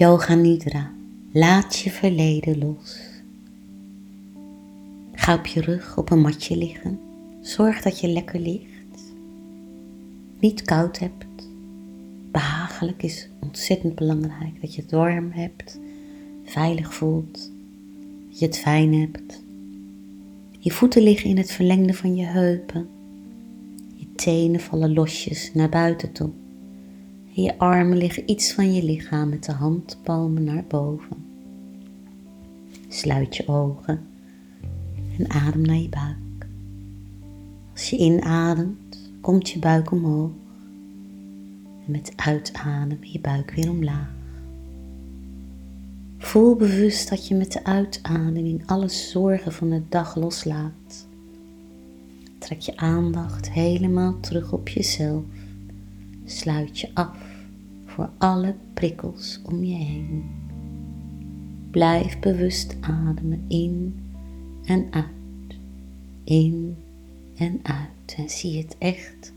Yoga Nidra. Laat je verleden los. Ga op je rug op een matje liggen. Zorg dat je lekker ligt. Niet koud hebt. Behagelijk is ontzettend belangrijk. Dat je het warm hebt. Veilig voelt. Dat je het fijn hebt. Je voeten liggen in het verlengde van je heupen. Je tenen vallen losjes naar buiten toe. En je armen liggen iets van je lichaam met de handpalmen naar boven. Sluit je ogen en adem naar je buik. Als je inademt, komt je buik omhoog. En met uitademen je buik weer omlaag. Voel bewust dat je met de uitademing alle zorgen van de dag loslaat. Trek je aandacht helemaal terug op jezelf. Sluit je af voor alle prikkels om je heen. Blijf bewust ademen in en uit, in en uit. En zie het echt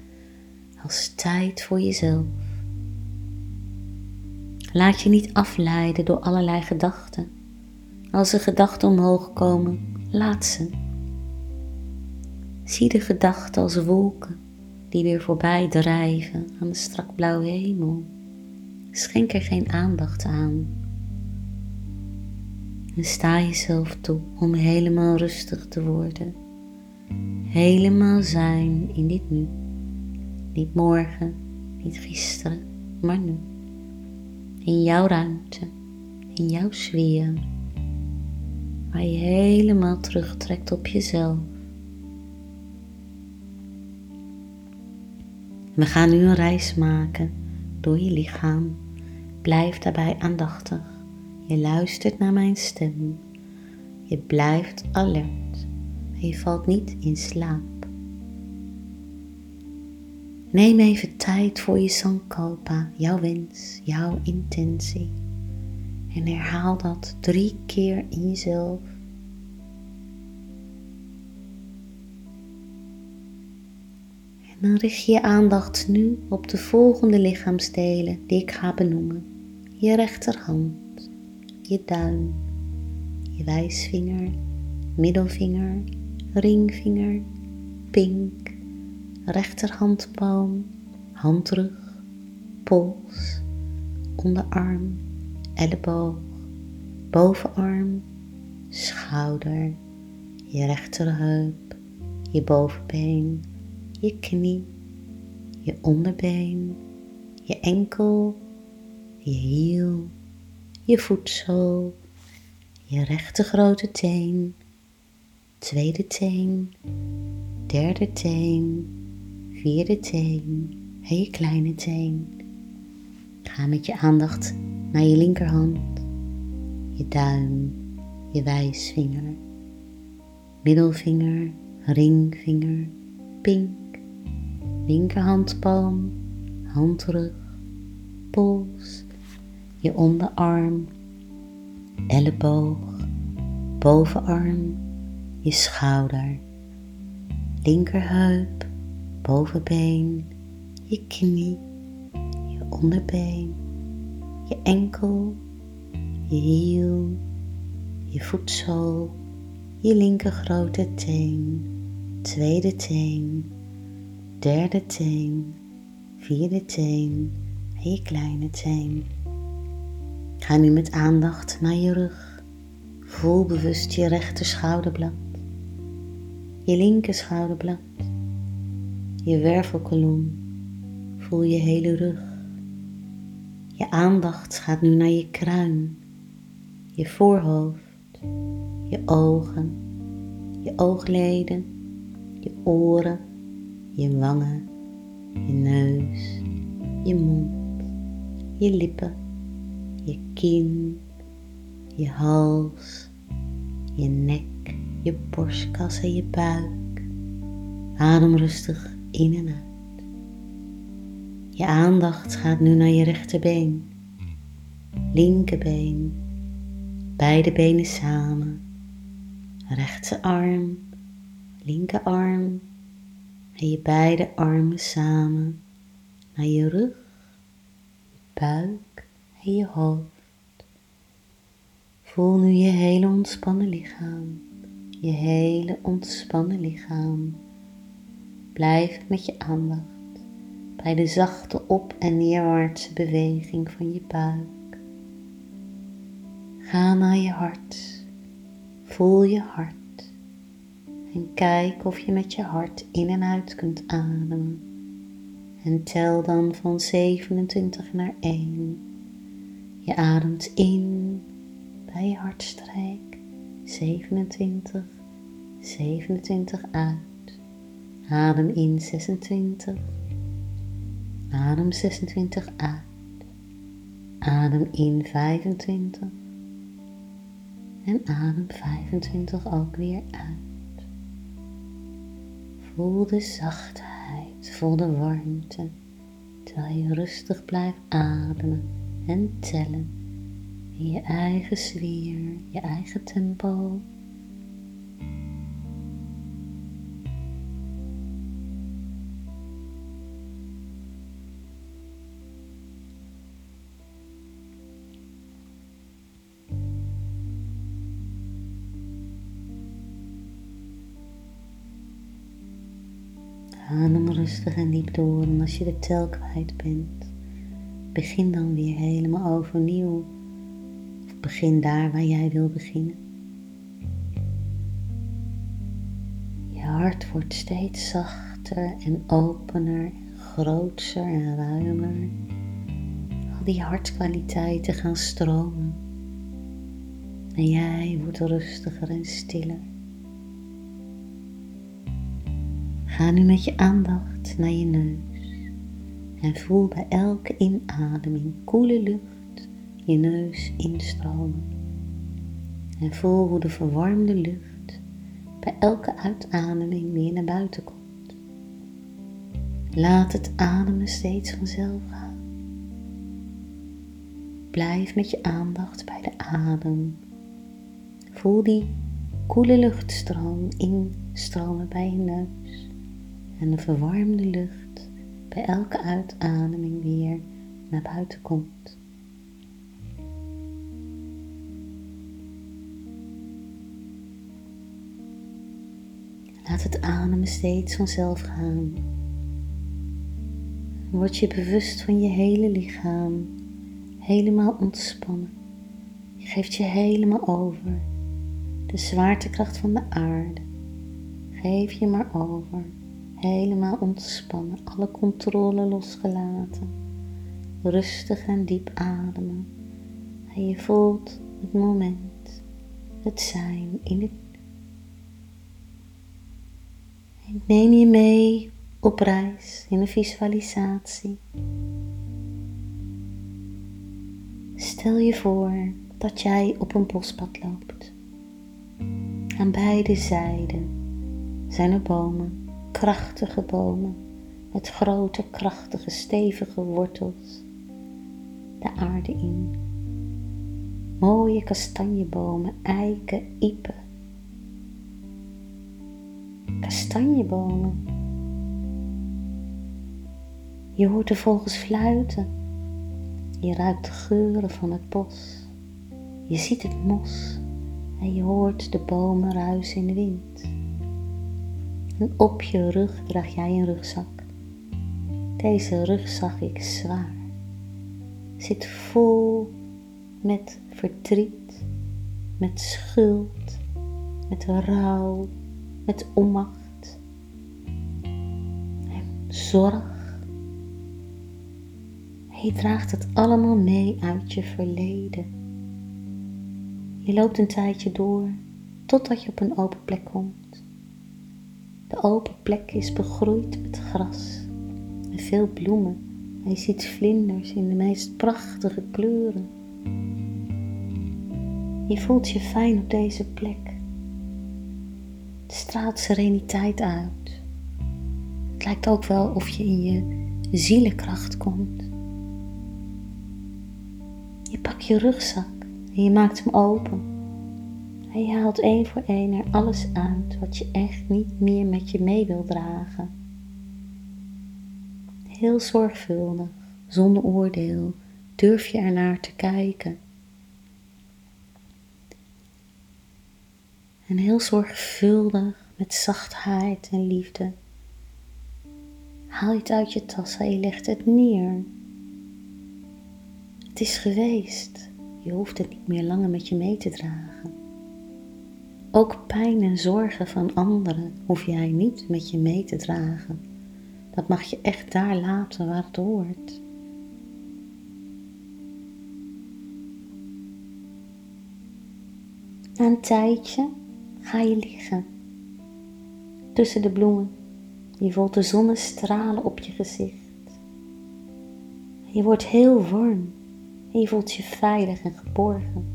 als tijd voor jezelf. Laat je niet afleiden door allerlei gedachten. Als er gedachten omhoog komen, laat ze. Zie de gedachten als wolken die weer voorbij drijven aan de strak blauwe hemel. Schenk er geen aandacht aan. En sta jezelf toe om helemaal rustig te worden. Helemaal zijn in dit nu. Niet morgen, niet gisteren, maar nu. In jouw ruimte, in jouw sfeer. Waar je helemaal terugtrekt op jezelf. We gaan nu een reis maken door je lichaam. Blijf daarbij aandachtig. Je luistert naar mijn stem. Je blijft alert. Je valt niet in slaap. Neem even tijd voor je sankalpa, jouw wens, jouw intentie. En herhaal dat drie keer in jezelf. Dan richt je je aandacht nu op de volgende lichaamsdelen die ik ga benoemen. Je rechterhand, je duim, je wijsvinger, middelvinger, ringvinger, pink, rechterhandpalm, handrug, pols, onderarm, elleboog, bovenarm, schouder, je rechterheup, je bovenbeen, je knie, je onderbeen, je enkel, je hiel, je voetzool, je rechter grote teen, tweede teen, derde teen, vierde teen en je kleine teen. Ga met je aandacht naar je linkerhand, je duim, je wijsvinger, middelvinger, ringvinger, pink, linkerhandpalm, handrug, pols, je onderarm, elleboog, bovenarm, je schouder, linkerheup, bovenbeen, je knie, je onderbeen, je enkel, je hiel, je voetzool, je linker grote teen, tweede teen, derde teen, vierde teen en je kleine teen. Ga nu met aandacht naar je rug. Voel bewust je rechter schouderblad, je linker schouderblad, je wervelkolom. Voel je hele rug. Je aandacht gaat nu naar je kruin, je voorhoofd, je ogen, je oogleden, je oren, je wangen, je neus, je mond, je lippen, je kin, je hals, je nek, je borstkas en je buik. Adem rustig in en uit. Je aandacht gaat nu naar je rechterbeen, linkerbeen, beide benen samen, rechtse arm, linkerarm en je beide armen samen naar je rug, je buik en je hoofd. Voel nu je hele ontspannen lichaam. Je hele ontspannen lichaam. Blijf met je aandacht bij de zachte op- en neerwaartse beweging van je buik. Ga naar je hart. Voel je hart. En kijk of je met je hart in en uit kunt ademen. En tel dan van 27 naar 1. Je ademt in bij je hartstreek. 27, 27 uit. Adem in 26. Adem 26 uit. Adem in 25. En adem 25 ook weer uit. Voel de zachtheid, voel de warmte, terwijl je rustig blijft ademen en tellen in je eigen sfeer, je eigen tempo. Rustig en diep door en als je de tel kwijt bent, begin dan weer helemaal overnieuw. Begin daar waar jij wil beginnen. Je hart wordt steeds zachter en opener, groter en ruimer. Al die hartkwaliteiten gaan stromen. En jij wordt rustiger en stiller. Ga nu met je aandacht naar je neus en voel bij elke inademing koele lucht je neus instromen. En voel hoe de verwarmde lucht bij elke uitademing weer naar buiten komt. Laat het ademen steeds vanzelf gaan. Blijf met je aandacht bij de adem. Voel die koele luchtstroom instromen bij je neus en de verwarmde lucht bij elke uitademing weer naar buiten komt. Laat het ademen steeds vanzelf gaan. Word je bewust van je hele lichaam, helemaal ontspannen. Je geeft je helemaal over. De zwaartekracht van de aarde. Geef je maar over helemaal ontspannen, alle controle losgelaten, rustig en diep ademen. En je voelt het moment, het zijn in het. Ik neem je mee op reis in een visualisatie. Stel je voor dat jij op een bospad loopt. Aan beide zijden zijn er bomen krachtige bomen met grote, krachtige, stevige wortels de aarde in. Mooie kastanjebomen, eiken, iepen. Kastanjebomen. Je hoort de vogels fluiten. Je ruikt de geuren van het bos. Je ziet het mos en je hoort de bomen ruisen in de wind. En op je rug draag jij een rugzak. Deze rugzak is zwaar. Zit vol met verdriet, met schuld, met rouw, met onmacht en zorg. Je draagt het allemaal mee uit je verleden. Je loopt een tijdje door totdat je op een open plek komt. De open plek is begroeid met gras en veel bloemen. En je ziet vlinders in de meest prachtige kleuren. Je voelt je fijn op deze plek. Het straalt sereniteit uit. Het lijkt ook wel of je in je zielenkracht komt. Je pakt je rugzak en je maakt hem open. En je haalt één voor één er alles uit wat je echt niet meer met je mee wil dragen. Heel zorgvuldig, zonder oordeel, durf je ernaar te kijken. En heel zorgvuldig, met zachtheid en liefde, haal je het uit je tas en je legt het neer. Het is geweest. Je hoeft het niet meer langer met je mee te dragen. Ook pijn en zorgen van anderen hoef jij niet met je mee te dragen. Dat mag je echt daar laten waar het hoort. Na een tijdje ga je liggen tussen de bloemen. Je voelt de zonnestralen op je gezicht. Je wordt heel warm je voelt je veilig en geborgen,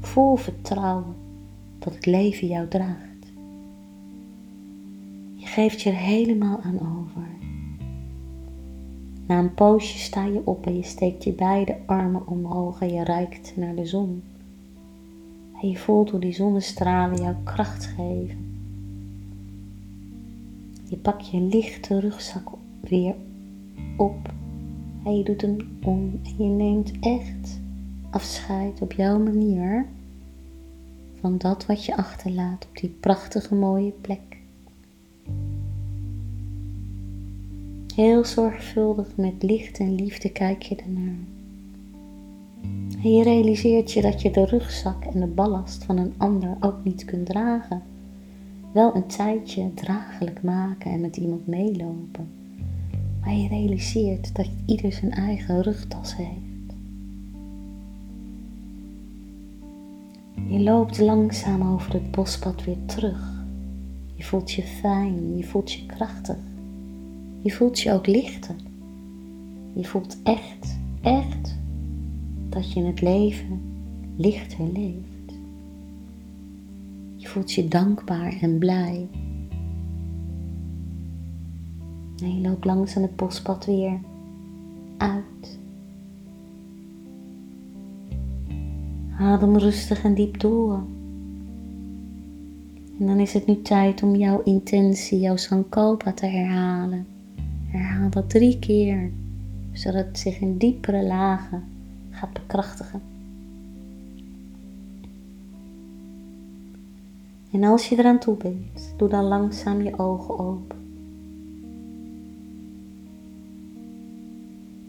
vol vertrouwen dat het leven jou draagt. Je geeft je er helemaal aan over. Na een poosje sta je op en je steekt je beide armen omhoog en je reikt naar de zon. En je voelt hoe die zonnestralen jou kracht geven. Je pakt je lichte rugzak weer op en je doet hem om en je neemt echt afscheid op jouw manier van dat wat je achterlaat op die prachtige mooie plek. Heel zorgvuldig met licht en liefde kijk je ernaar. En je realiseert je dat je de rugzak en de ballast van een ander ook niet kunt dragen. Wel een tijdje draaglijk maken en met iemand meelopen. Maar je realiseert dat ieder zijn eigen rugtas heeft. Je loopt langzaam over het bospad weer terug. Je voelt je fijn, je voelt je krachtig. Je voelt je ook lichter. Je voelt echt, echt dat je het leven lichter leeft. Je voelt je dankbaar en blij. En je loopt langzaam het bospad weer uit. Adem rustig en diep door. En dan is het nu tijd om jouw intentie, jouw sankalpa te herhalen. Herhaal dat drie keer, zodat het zich in diepere lagen gaat bekrachtigen. En als je eraan toe bent, doe dan langzaam je ogen open.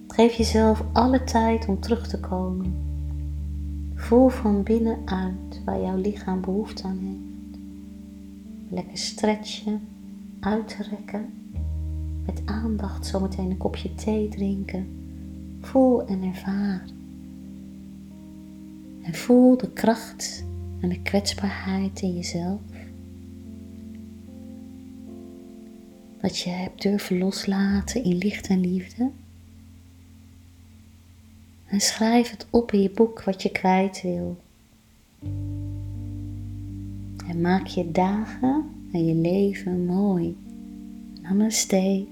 Geef jezelf alle tijd om terug te komen. Voel van binnenuit waar jouw lichaam behoefte aan heeft. Lekker stretchen, uitrekken. Met aandacht zometeen een kopje thee drinken. Voel en ervaar. En voel de kracht en de kwetsbaarheid in jezelf. Dat je hebt durven loslaten in licht en liefde. En schrijf het op in je boek wat je kwijt wil. En maak je dagen en je leven mooi. Namaste.